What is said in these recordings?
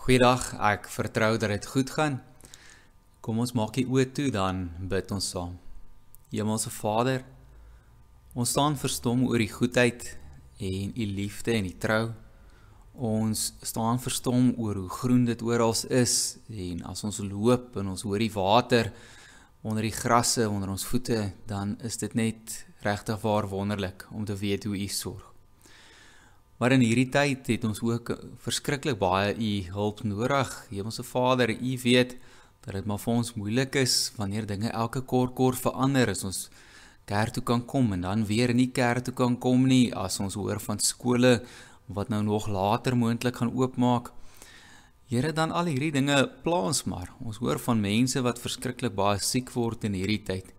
Goeiedag, ek vertrou dat dit goed gaan. Kom ons maak die oë toe dan bid ons saam. Hemelse Vader, ons staan verstom oor die goedheid en u liefde en die trou. Ons staan verstom oor hoe groen dit oral is en as ons loop en ons hoor die water onder die grasse onder ons voete, dan is dit net regtig waar wonderlik om te weet hoe u sorg. Maar in hierdie tyd het ons ook verskriklik baie u hulp nodig. Hemelse Vader, u weet dat dit maar vir ons moeilik is wanneer dinge elke kort kort verander as ons kerk toe kan kom en dan weer nie kerk toe kan kom nie as ons hoor van skole wat nou nog later moontlik gaan oopmaak. Here dan al hierdie dinge plaas maar. Ons hoor van mense wat verskriklik baie siek word in hierdie tyd.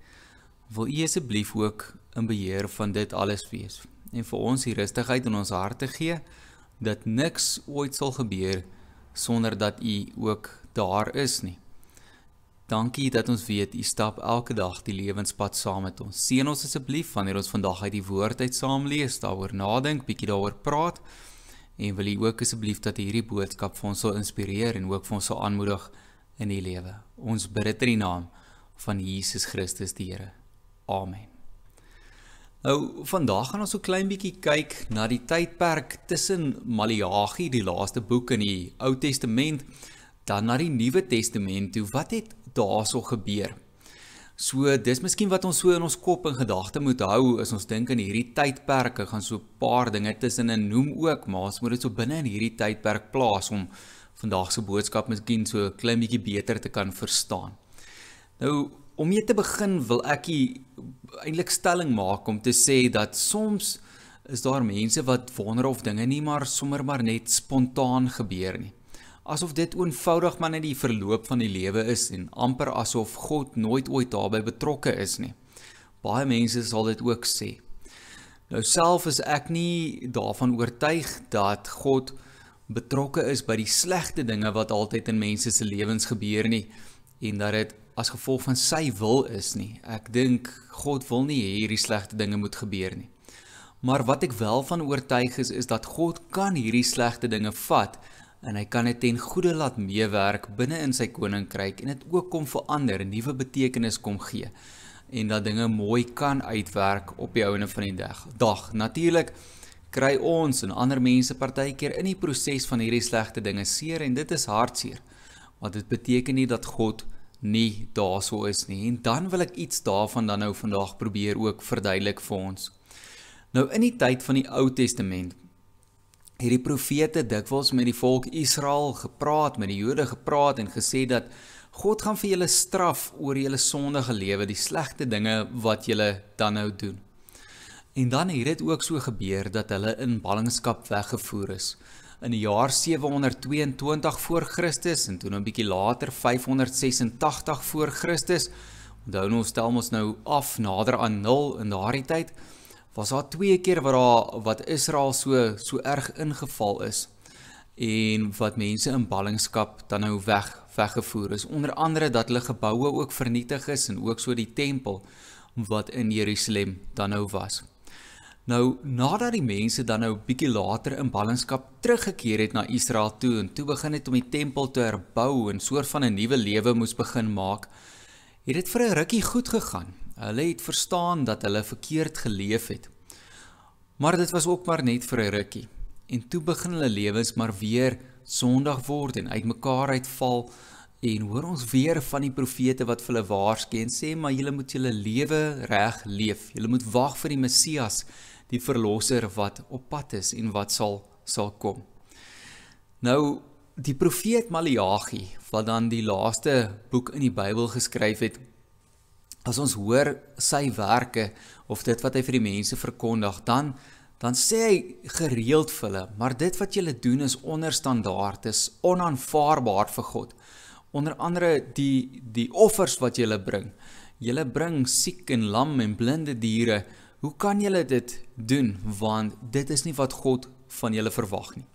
Wil U asseblief ook in beheer van dit alles wees? En vir ons die rustigheid in ons harte gee dat niks ooit sal gebeur sonder dat u ook daar is nie. Dankie dat ons weet u stap elke dag die lewenspad saam met ons. Seën ons asseblief wanneer ons vandag uit die woord uit saam lees, daaroor nadink, bietjie daaroor praat en wil u ook asseblief dat hierdie boodskap vir ons sal inspireer en ook vir ons sal aanmoedig in die lewe. Ons bid dit in die naam van Jesus Christus die Here. Amen. Nou vandag gaan ons so klein bietjie kyk na die tydperk tussen Maleagi, die laaste boek in die Ou Testament, dan na die Nuwe Testament toe. Wat het daarso gebeur? So dis miskien wat ons so in ons kop en gedagte moet hou as ons dink aan hierdie tydperke, gaan so 'n paar dinge tussenin noem ook, maar ons moet dit so binne in hierdie tydperk plaas om vandag se boodskap miskien so klein bietjie beter te kan verstaan. Nou om mee te begin wil ek eintlik stelling maak om te sê dat soms is daar mense wat wonder of dinge nie maar sommer maar net spontaan gebeur nie. Asof dit eenvoudig maar net die verloop van die lewe is en amper asof God nooit ooit daarbey betrokke is nie. Baie mense sal dit ook sê. Nou self is ek nie daarvan oortuig dat God betrokke is by die slegte dinge wat altyd in mense se lewens gebeur nie en dat dit as gevolg van sy wil is nie. Ek dink God wil nie hierdie slegte dinge moet gebeur nie. Maar wat ek wel van oortuig is is dat God kan hierdie slegte dinge vat en hy kan dit ten goeie laat meewerk binne in sy koninkryk en dit ook kom verander, 'n nuwe betekenis kom gee en dat dinge mooi kan uitwerk op die ouene van die dag. Dag natuurlik kry ons en ander mense partykeer in die proses van hierdie slegte dinge seer en dit is hartseer. Want dit beteken nie dat God nie daarso is nie. En dan wil ek iets daarvan dan nou vandag probeer ook verduidelik vir ons. Nou in die tyd van die Ou Testament het die profete dikwels met die volk Israel gepraat, met die Jode gepraat en gesê dat God gaan vir julle straf oor julle sondige lewe, die slegte dinge wat julle dan nou doen. En dan het dit ook so gebeur dat hulle in ballingskap weggevoer is in die jaar 722 voor Christus en toe nou 'n bietjie later 586 voor Christus. Onthou nou stel ons nou af nader aan 0 in daardie tyd was daar twee keer wat daar wat Israel so so erg ingeval is en wat mense in ballingskap dan nou weg weggevoer is onder andere dat hulle geboue ook vernietig is en ook so die tempel wat in Jerusalem dan nou was. Nou nadat die mense dan nou bietjie later in ballingskap teruggekeer het na Israel toe en toe begin het om die tempel te herbou en soort van 'n nuwe lewe moes begin maak, het dit vir 'n rukkie goed gegaan. Hulle het verstaan dat hulle verkeerd geleef het. Maar dit was ook maar net vir 'n rukkie. En toe begin hulle lewens maar weer sondig word en uitmekaar uitval en hoor ons weer van die profete wat vir hulle waarsku en sê maar julle moet julle lewe reg leef. Julle moet wag vir die Messias die verlosser wat op pad is en wat sal sal kom. Nou die profeet Maleagi wat dan die laaste boek in die Bybel geskryf het as ons hoor sy werke of dit wat hy vir die mense verkondig dan dan sê hy gereeld vir hulle maar dit wat julle doen is onderstandaard is onaanvaarbaar vir God onder andere die die offers wat julle bring julle bring siek en lam en blinde diere Hoe kan julle dit doen want dit is nie wat God van julle verwag nie.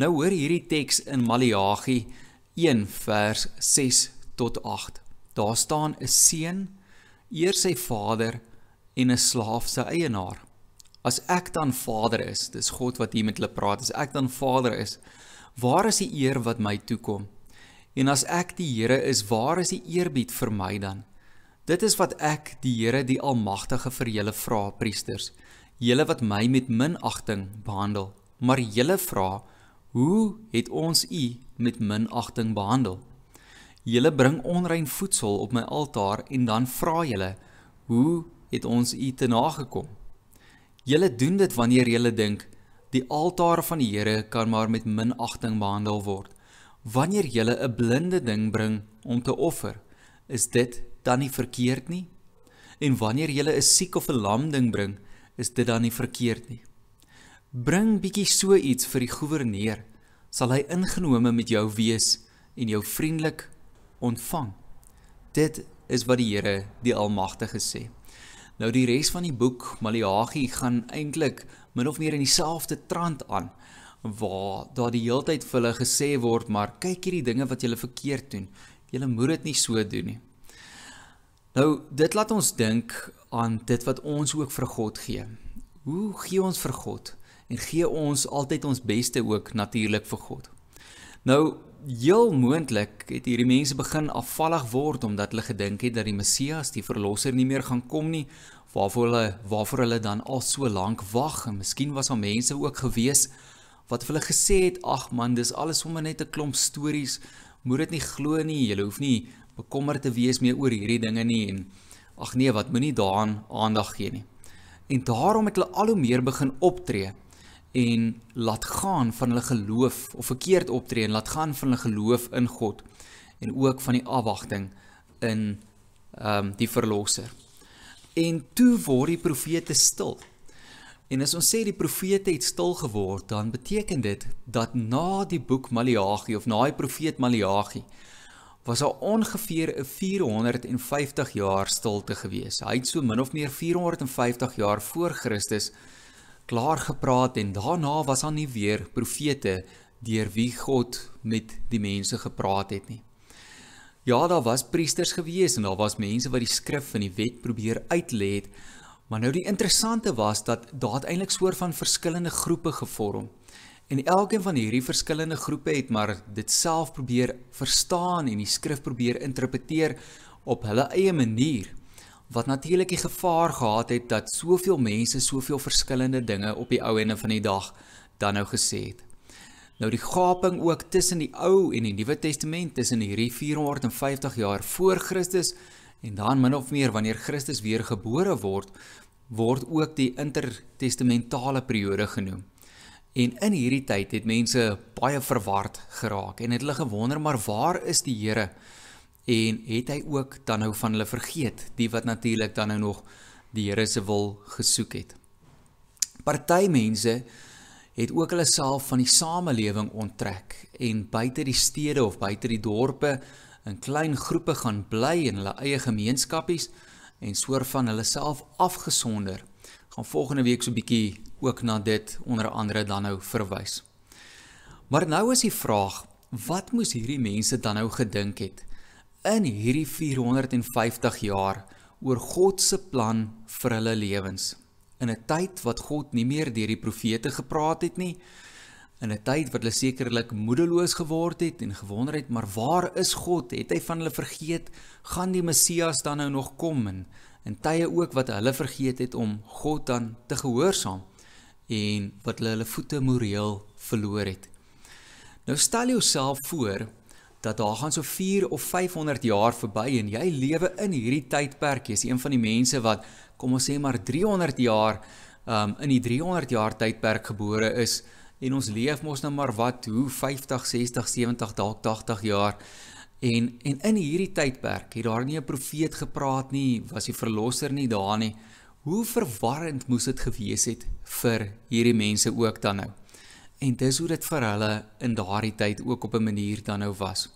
Nou hoor hierdie teks in Maleagi 1 vers 6 tot 8. Daar staan 'n seun eer sy vader en 'n slaaf sy eienaar. As ek dan vader is, dis God wat hier met hulle praat, as ek dan vader is, Waar is die eer wat my toekom? En as ek die Here is, waar is die eerbied vir my dan? Dit is wat ek, die Here, die Almagtige vir julle vra, priesters. Julle wat my met minagting behandel. Maar julle vra, hoe het ons u met minagting behandel? Julle bring onrein voedsel op my altaar en dan vra julle, hoe het ons u te nagekom? Julle doen dit wanneer julle dink die altaar van die Here kan maar met minagting behandel word. Wanneer jy 'n blinde ding bring om te offer, is dit dan nie verkeerd nie? En wanneer jy 'n siek of 'n lam ding bring, is dit dan nie verkeerd nie? Bring bietjie so iets vir die goewerneur, sal hy ingenome met jou wees en jou vriendelik ontvang. Dit is wat die Here, die Almagtige sê. Nou die res van die boek Maleagi gaan eintlik min of meer in dieselfde trant aan waar daar die heeltyd vir hulle gesê word maar kyk hierdie dinge wat julle verkeerd doen. Julle moet dit nie so doen nie. Nou dit laat ons dink aan dit wat ons ook vir God gee. Hoe gee ons vir God? En gee ons altyd ons beste ook natuurlik vir God. Nou heel moontlik het hierdie mense begin afvallig word omdat hulle gedink het dat die Messias, die verlosser nie meer gaan kom nie, waarvoor hulle waarvoor hulle dan al so lank wag en miskien was daar mense ook gewees wat hulle gesê het, ag man, dis alles sommer net 'n klomp stories. Moet dit nie glo nie. Jy hoef nie bekommerd te wees meer oor hierdie dinge nie en ag nee, wat moenie daaraan aandag gee nie. En daarom het hulle al hoe meer begin optree en laat gaan van hulle geloof of verkeerd optree en laat gaan van hulle geloof in God en ook van die afwagting in ehm um, die verlosser. En toe word die profete stil. En as ons sê die profete het stil geword, dan beteken dit dat na die boek Maleagi of na die profeet Maleagi was daar ongeveer 'n 450 jaar stilte gewees. Hy het so min of meer 450 jaar voor Christus klaar gepraat en daarna was daar nie weer profete deur wie God met die mense gepraat het nie. Ja, daar was priesters gewees en daar was mense wat die skrif en die wet probeer uitlê het, Maar nou die interessante was dat daar eintlik soort van verskillende groepe gevorm. En elkeen van hierdie verskillende groepe het maar dit self probeer verstaan en die skrif probeer interpreteer op hulle eie manier. Wat natuurlik die gevaar gehad het dat soveel mense soveel verskillende dinge op die ou ende van die dag dan nou gesê het. Nou die gaping ook tussen die Ou en die Nuwe Testament tussen hierdie 450 jaar voor Christus En dan min of meer wanneer Christus weer gebore word, word ook die intertestamentale periode genoem. En in hierdie tyd het mense baie verward geraak en het hulle gewonder maar waar is die Here? En het hy ook dan nou van hulle vergeet, die wat natuurlik dan nou nog die Here se wil gesoek het. Party mense het ook hulle self van die samelewing onttrek en buite die stede of buite die dorpe in klein groepe gaan bly in hulle eie gemeenskappies en soort van hulle self afgesonder. Gaan volgende week so 'n bietjie ook na dit onder andere dan nou verwys. Maar nou is die vraag, wat moes hierdie mense dan nou gedink het in hierdie 450 jaar oor God se plan vir hulle lewens? In 'n tyd wat God nie meer deur die profete gepraat het nie, in 'n tyd wat hulle sekerlik moedeloos geword het en gewonder het, maar waar is God? Het hy van hulle vergeet? Gaan die Messias dan nou nog kom en in tye ook wat hulle vergeet het om God dan te gehoorsaam en wat hulle hulle voete moreel verloor het. Nou stel jouself voor dat daar gaan so 4 of 500 jaar verby en jy lewe in hierdie tydperk. Jy's een van die mense wat kom ons sê maar 300 jaar um in die 300 jaar tydperk gebore is en ons leef mos nou maar wat hoe 50, 60, 70 dalk 80 jaar en en in hierdie tydperk het daar nie 'n profeet gepraat nie, was die verlosser nie daar nie. Hoe verwarrend moes dit gewees het vir hierdie mense ook dan nou. En dis hoe dit vir hulle in daardie tyd ook op 'n manier dan nou was.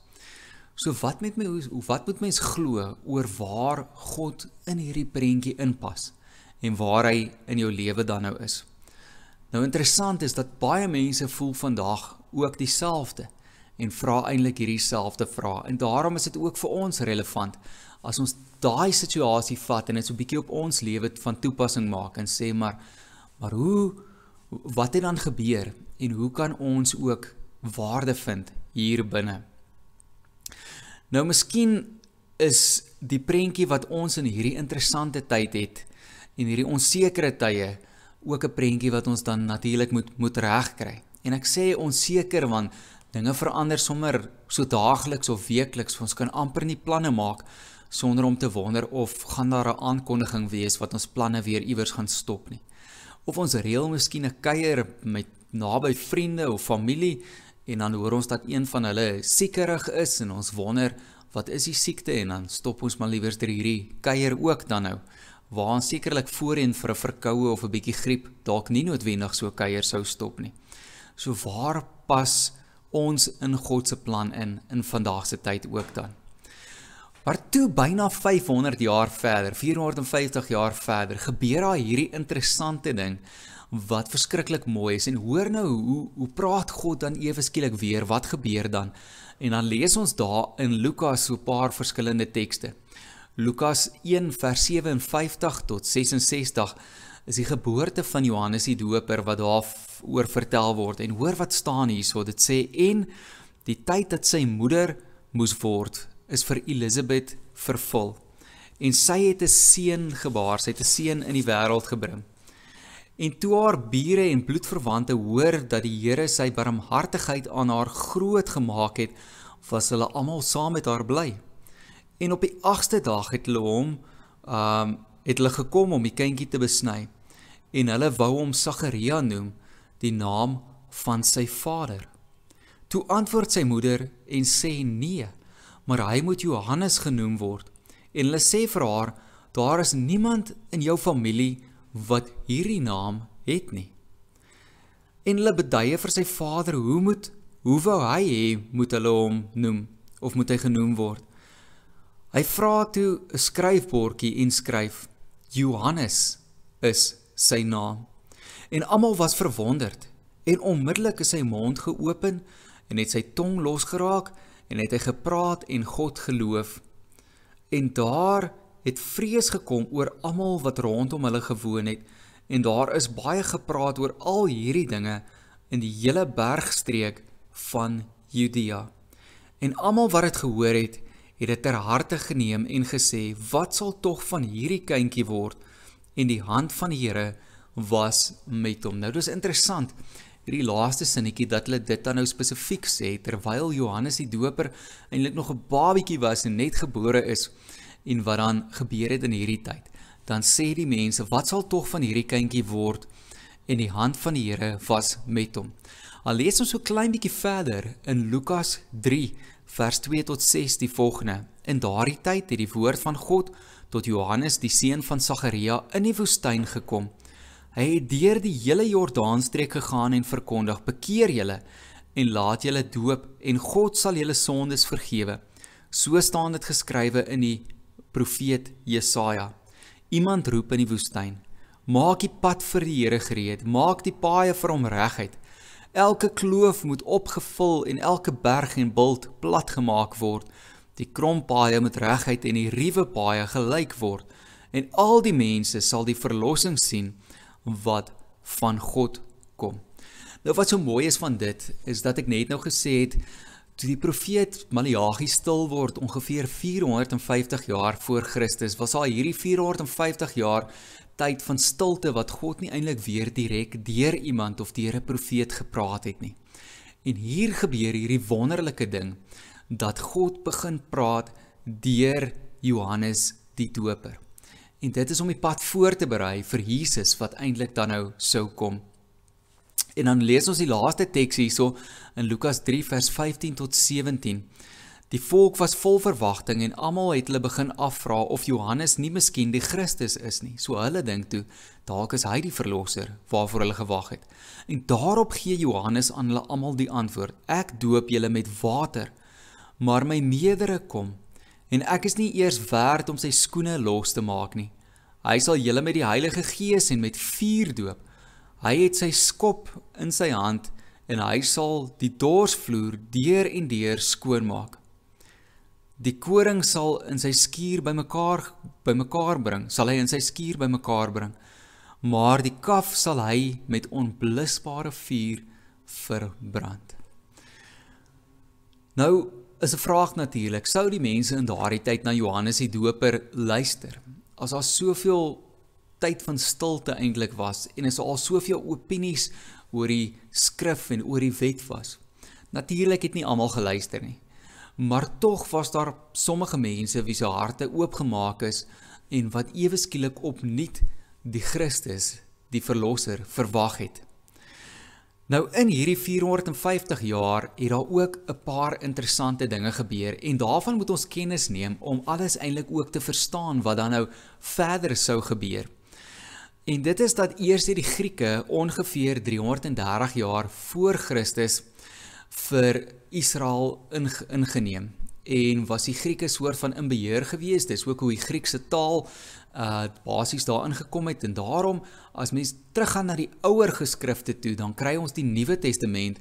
So wat met my wat moet mens glo oor waar God in hierdie prentjie inpas en waar hy in jou lewe dan nou is? Nou interessant is dat baie mense voel vandag ook dieselfde en vra eintlik hierdie selfde vrae. En daarom is dit ook vir ons relevant as ons daai situasie vat en dit so 'n bietjie op ons lewe van toepassing maak en sê maar maar hoe wat het dan gebeur en hoe kan ons ook waarde vind hier binne. Nou miskien is die prentjie wat ons in hierdie interessante tyd het en hierdie onsekere tye ook 'n prentjie wat ons dan natuurlik moet moet regkry. En ek sê onseker want dinge verander sommer so daagliks of weekliks. Ons kan amper nie planne maak sonder om te wonder of gaan daar 'n aankondiging wees wat ons planne weer iewers gaan stop nie. Of ons reël miskien 'n kuier met naby vriende of familie en dan hoor ons dat een van hulle siekerig is en ons wonder wat is die siekte en dan stop ons maar liewer ter hierdie kuier ook dan nou waar ons sekerlik voorheen vir 'n verkoue of 'n bietjie griep dalk nie noodwendig so kuier sou stop nie. So waar pas ons in God se plan in in vandag se tyd ook dan? Maar toe byna 500 jaar verder, 450 jaar verder, gebeur daar hierdie interessante ding wat verskriklik mooi is. En hoor nou hoe hoe praat God dan ewe skielik weer? Wat gebeur dan? En dan lees ons daar in Lukas so 'n paar verskillende tekste. Lukas 1 vers 57 tot 66 is die geboorte van Johannes die Doper wat daar oor vertel word. En hoor wat staan hierso. Dit sê en die tyd dat sy moeder moes word is vir Elisabeth vervul en sy het 'n seun gebaar sy het 'n seun in die wêreld gebring En toe haar bure en bloedverwante hoor dat die Here sy barmhartigheid aan haar groot gemaak het, was hulle almal saam met haar bly. En op die 8ste dag het hulle hom um het hulle gekom om die kindjie te besny. En hulle wou hom Sagaria noem, die naam van sy vader. Toe antwoord sy moeder en sê nee, maar hy moet Johannes genoem word. En hulle sê vir haar, daar is niemand in jou familie wat hierdie naam het nie. En hulle beduie vir sy vader hoe moet hoe wou hy hê moet hulle hom noem of moet hy genoem word? Hy vra toe 'n skryfbordjie en skryf Johannes is sy naam. En almal was verwonderd en onmiddellik is sy mond geopen en het sy tong losgeraak en het hy gepraat en God geloof. En daar het vrees gekom oor almal wat rondom hulle gewoon het en daar is baie gepraat oor al hierdie dinge in die hele bergstreek van Judea. En almal wat dit gehoor het, het dit ter harte geneem en gesê: "Wat sal tog van hierdie kindjie word?" En die hand van die Here was met hom. Nou dis interessant hierdie laaste sinnetjie dat hulle dit dan nou spesifiek sê terwyl Johannes die Doper eintlik nog 'n babietjie was en net gebore is en wat dan gebeur het in hierdie tyd. Dan sê die mense, wat sal tog van hierdie kindjie word? En die hand van die Here was met hom. Al lees ons so klein bietjie verder in Lukas 3 vers 2 tot 6 die volgende. In daardie tyd het die woord van God tot Johannes die seun van Sagaria in die woestyn gekom. Hy het deur die hele Jordaanstreek gegaan en verkondig: "Bekeer julle en laat julle doop en God sal julle sondes vergewe." So staan dit geskrywe in die profeet Jesaja. Iemand roep in die woestyn: Maak die pad vir die Here gereed, maak die paaie vir hom reguit. Elke kloof moet opgevul en elke berg en bult plat gemaak word. Die krompaaie moet reguit en die ruwe paaie gelyk word en al die mense sal die verlossing sien wat van God kom. Nou wat so mooi is van dit is dat ek net nou gesê het Toe die profeet Maleagi stil word ongeveer 450 jaar voor Christus, was al hierdie 450 jaar tyd van stilte wat God nie eintlik weer direk deur iemand of deur 'n profeet gepraat het nie. En hier gebeur hierdie wonderlike ding dat God begin praat deur Johannes die Doper. En dit is om die pad voor te berei vir Jesus wat eintlik dan nou sou kom. En dan lees ons die laaste teks hierso in Lukas 3 vers 15 tot 17. Die volk was vol verwagting en almal het hulle begin afvra of Johannes nie miskien die Christus is nie. So hulle dink toe, dalk is hy die verlosser waarvoor hulle gewag het. En daarop gee Johannes aan hulle almal die antwoord: Ek doop julle met water, maar my meerdere kom en ek is nie eers werd om sy skoene los te maak nie. Hy sal julle met die Heilige Gees en met vuur doop. Hy het sy skop in sy hand en hy sal die dorsvloer deur en deur skoon maak. Die koring sal in sy skuur bymekaar bymekaar bring, sal hy in sy skuur bymekaar bring. Maar die kaf sal hy met onblusbare vuur verbrand. Nou is 'n vraag natuurlik, sou die mense in daardie tyd na Johannes die Doper luister? As daar soveel tyd van stilte eintlik was en is al soveel opinies oor die skrif en oor die wet was. Natuurlik het nie almal geluister nie. Maar tog was daar sommige mense wie se harte oopgemaak is en wat ewe skielik opnuut die Christus, die verlosser, verwag het. Nou in hierdie 450 jaar het daar ook 'n paar interessante dinge gebeur en daarvan moet ons kennis neem om alles eintlik ook te verstaan wat dan nou verder sou gebeur. En dit is dat eers die Grieke ongeveer 330 jaar voor Christus vir Israel ingeneem en was die Grieke soort van in beheer gewees. Dis ook hoe die Griekse taal uh basies daarin gekom het en daarom as mens teruggaan na die ouer geskrifte toe, dan kry ons die Nuwe Testament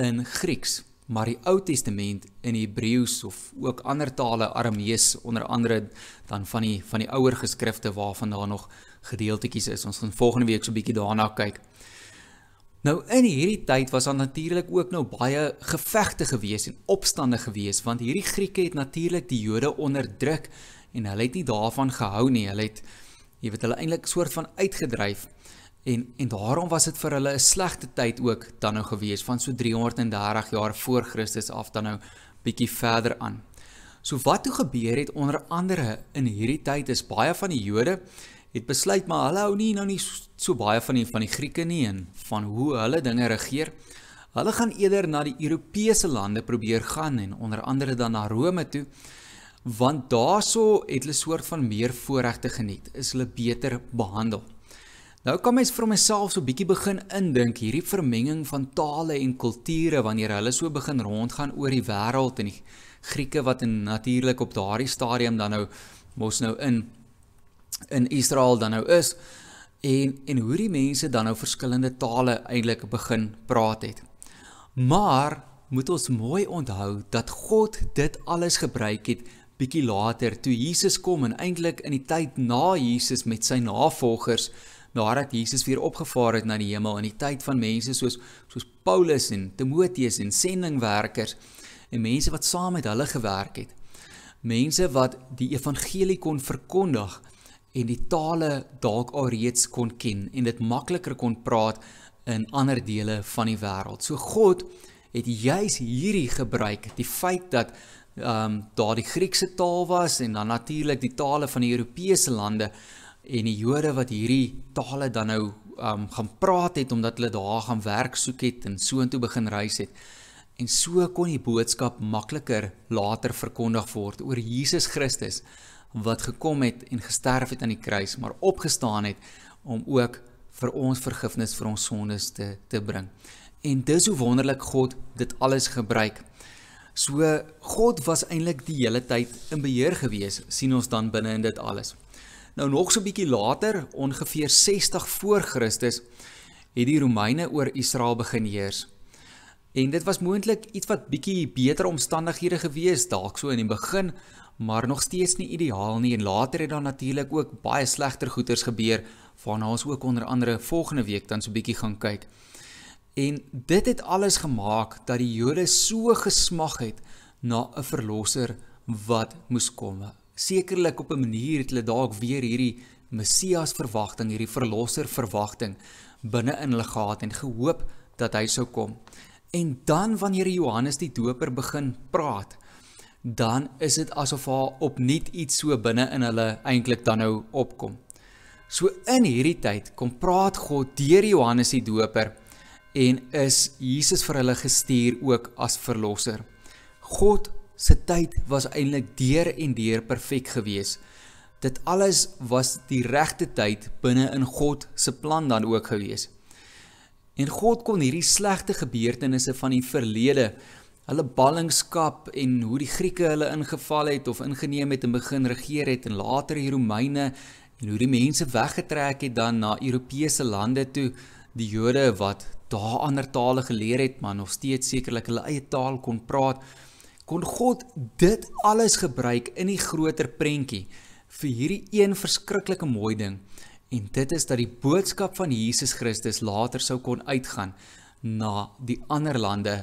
in Grieks, maar die Ou Testament in Hebreëus of ook ander tale Aramees onder andere dan van die van die ouer geskrifte waarvan daar nog gedeeltetjies is. Ons gaan volgende week so 'n bietjie daarna kyk. Nou in hierdie tyd was daar natuurlik ook nou baie gevegte gewees en opstande gewees want hierdie Grieke het natuurlik die Jode onderdruk en hulle het nie daarvan gehou nie. Hulle het jy weet hulle eintlik soort van uitgedryf en en daarom was dit vir hulle 'n slegte tyd ook dan nou gewees van so 330 jaar voor Christus af dan nou bietjie verder aan. So wat toe gebeur het onder andere in hierdie tyd is baie van die Jode het besluit maar hulle hou nie nou nie so baie van die van die Grieke nie en van hoe hulle dinge regeer. Hulle gaan eerder na die Europese lande probeer gaan en onder andere dan na Rome toe want daarso het hulle soort van meer voorregte geniet, is hulle beter behandel. Nou kan mens vir myself so bietjie begin indink hierdie vermenging van tale en kulture wanneer hulle so begin rondgaan oor die wêreld en die Grieke wat natuurlik op daardie stadium dan nou mos nou in in Israel dan nou is en en hoe die mense dan nou verskillende tale eintlik begin praat het. Maar moet ons mooi onthou dat God dit alles gebruik het bietjie later toe Jesus kom en eintlik in die tyd na Jesus met sy navolgers nadat Jesus weer opgevaar het na die hemel in die tyd van mense soos soos Paulus en Timoteus en sendingwerkers en mense wat saam met hulle gewerk het. Mense wat die evangelie kon verkondig en die tale dalk alreeds kon ken en dit makliker kon praat in ander dele van die wêreld. So God het juis hierdie gebruik, die feit dat ehm um, daar die Griekse taal was en dan natuurlik die tale van die Europese lande en die Jode wat hierdie tale dan nou ehm um, gaan praat het omdat hulle daar gaan werk soek het en so intoe begin reis het. En so kon die boodskap makliker later verkondig word oor Jesus Christus wat gekom het en gesterf het aan die kruis, maar opgestaan het om ook vir ons vergifnis vir ons sondes te te bring. En dis hoe wonderlik God dit alles gebruik. So God was eintlik die hele tyd in beheer gewees, sien ons dan binne in dit alles. Nou nog so 'n bietjie later, ongeveer 60 voor Christus, het die Romeine oor Israel begin heers. En dit was moontlik iets wat bietjie beter omstandighede gewees dalk so in die begin, maar nog steeds nie ideaal nie en later het daar natuurlik ook baie slegter goeters gebeur waarna ons ook onder andere volgende week dan so bietjie gaan kyk. En dit het alles gemaak dat die Jode so gesmag het na 'n verlosser wat moes kom. Sekerlik op 'n manier het hulle dalk weer hierdie Messias verwagting, hierdie verlosser verwagting binne in hulle gehad en gehoop dat hy sou kom. En dan wanneer Johannes die Doper begin praat, dan is dit asof haar opnuut iets so binne in hulle eintlik dan nou opkom. So in hierdie tyd kom praat God deur Johannes die Doper en is Jesus vir hulle gestuur ook as verlosser. God se tyd was eintlik deur en deur perfek geweest. Dit alles was die regte tyd binne in God se plan dan ook geweest. En God kon hierdie slegte gebeurtenisse van die verlede, hulle ballingskap en hoe die Grieke hulle ingeval het of ingeneem het en begin regeer het en later die Romeine en hoe die mense weggetrek het dan na Europese lande toe, die Jode wat daar ander tale geleer het, maar nog steeds sekerlik hulle eie taal kon praat, kon God dit alles gebruik in die groter prentjie vir hierdie een verskriklike mooi ding. En dit is dat die boodskap van Jesus Christus later sou kon uitgaan na die ander lande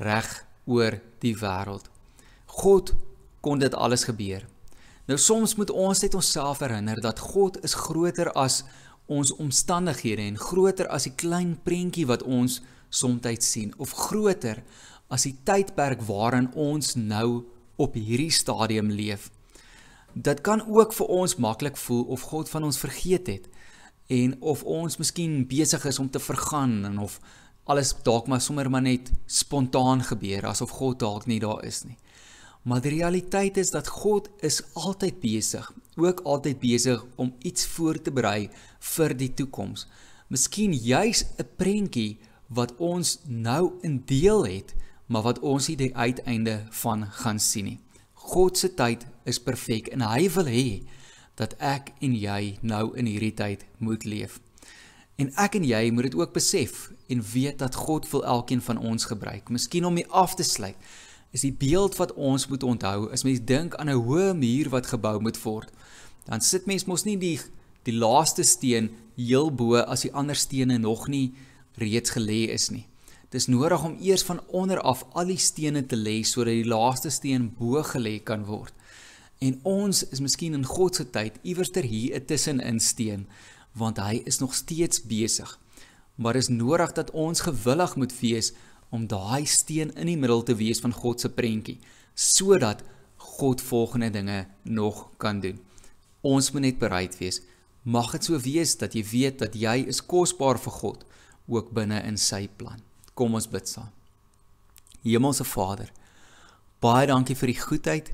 reg oor die wêreld. God kon dit alles gebeur. Nou soms moet ons net onsself herinner dat God is groter as ons omstandighede en groter as die klein prentjie wat ons soms sien of groter as die tydperk waarin ons nou op hierdie stadium leef. Dit kan ook vir ons maklik voel of God van ons vergeet het en of ons miskien besig is om te vergaan en of alles dalk maar sommer maar net spontaan gebeur asof God dalk nie daar is nie. Maar die realiteit is dat God is altyd besig, ook altyd besig om iets voor te berei vir die toekoms. Miskien juis 'n prentjie wat ons nou in deel het, maar wat ons nie die uiteinde van gaan sien nie. God se tyd is perfek en hy wil hê dat ek en jy nou in hierdie tyd moet leef. En ek en jy moet dit ook besef en weet dat God wil elkeen van ons gebruik. Miskien om nie af te sluit is die beeld wat ons moet onthou as mens dink aan 'n hoë muur wat gebou moet word. Dan sit mens mos nie die die laaste steen heel bo as die ander stene nog nie reeds gelê is nie. Dis nodig om eers van onder af al die stene te lê sodat die laaste steen bo gelê kan word. En ons is miskien in God se tyd iewers ter hier tussenin steen want hy is nog steeds besig. Maar is nodig dat ons gewillig moet wees om daai steen in die middel te wees van God se prentjie sodat God volgende dinge nog kan doen. Ons moet net bereid wees. Mag dit so wees dat jy weet dat jy is kosbaar vir God ook binne in sy plan. Kom ons bid saam. Hemelse Vader, baie dankie vir die goedheid.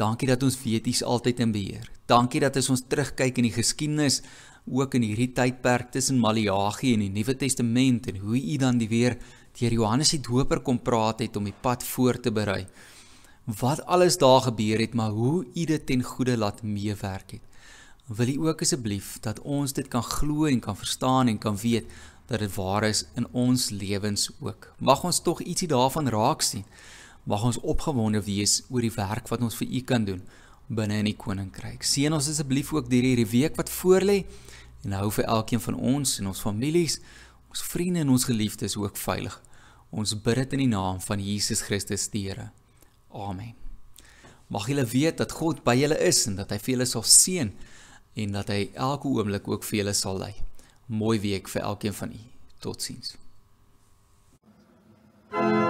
Dankie dat ons weet is altyd in beheer. Dankie dat as ons terugkyk in die geskiedenis ook in hierdie tydperk tussen Maleagi en die Nuwe Testament en hoe U dan die weer deur Johannes die Doper kom praat het om die pad voor te berei. Wat alles daar gebeur het, maar hoe U dit ten goeie laat meewerk het. Wil U ook asseblief dat ons dit kan glo en kan verstaan en kan weet dat dit waar is in ons lewens ook. Mag ons tog ietsie daarvan raak sien. Mag ons opgewonde wees oor die werk wat ons vir U kan doen binne in die koninkryk. Seën ons asseblief ook deur hierdie week wat voorlê en hou vir elkeen van ons en ons families ons vriende en ons geliefdes ook veilig. Ons bid dit in die naam van Jesus Christus die Here. Amen. Mag julle weet dat God by julle is en dat hy vir julle sal seën en dat hy elke oomblik ook vir julle sal lei. Mooi week vir elkeen van u. Totsiens. thank you